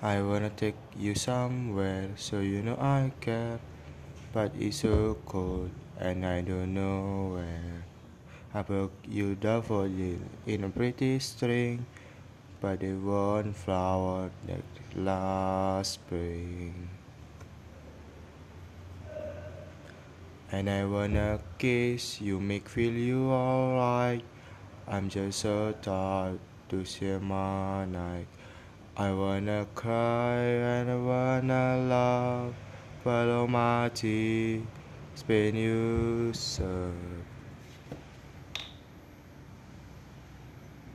I wanna take you somewhere so you know I care. But it's so cold and I don't know where. I broke you daffodil in a pretty string, but it won't flower like last spring. And I wanna kiss you, make feel you alright. I'm just so tired to share my night. I wanna cry and I wanna love, follow my tea, spin you serve.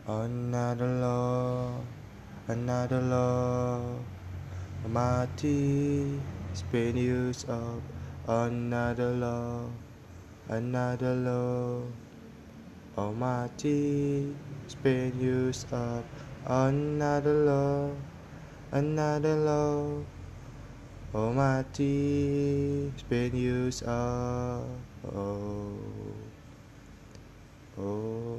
Another love, another my tea, spin you up. Another love, another my tea, spin you up. Another love, another love. Oh my tea, spin you up. Oh, oh.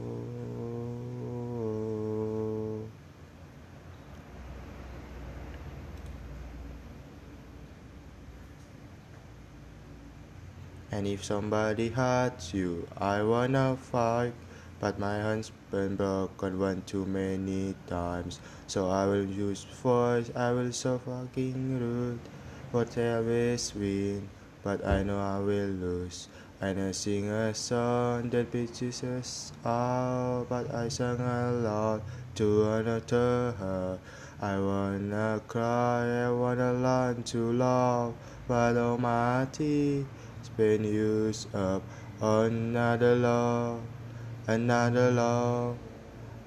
And if somebody hurts you, I wanna fight. But my hand's been broken one too many times. So I will use force, I will so fucking rude. Whatever win, but I know I will lose. I know sing a song that bitches us out, but I sang a lot to another her. I wanna cry, I wanna learn to love, but my teeth been used up. On another love, another love.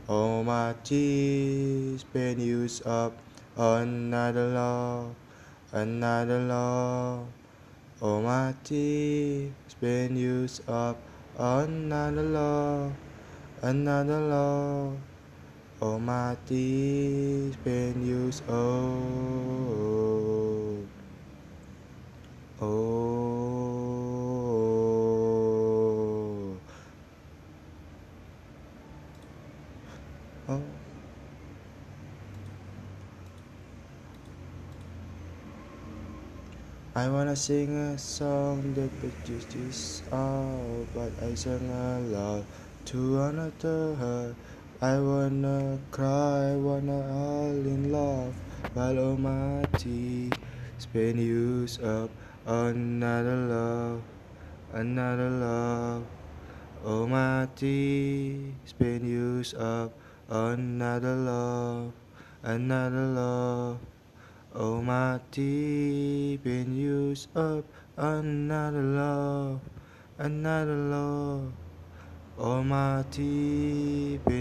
Oh my tears been used up. Another love, another love. Oh my tears been used up. Another love, another love. Oh my tears been used oh oh I wanna sing a song that produces all, but I sang aloud to another her. I wanna cry, wanna all in love, while oh my tea spin use up another love, another love. Oh my tea spin use up another love, another love. Oh my tea been used up another love, another love. Oh my tea been.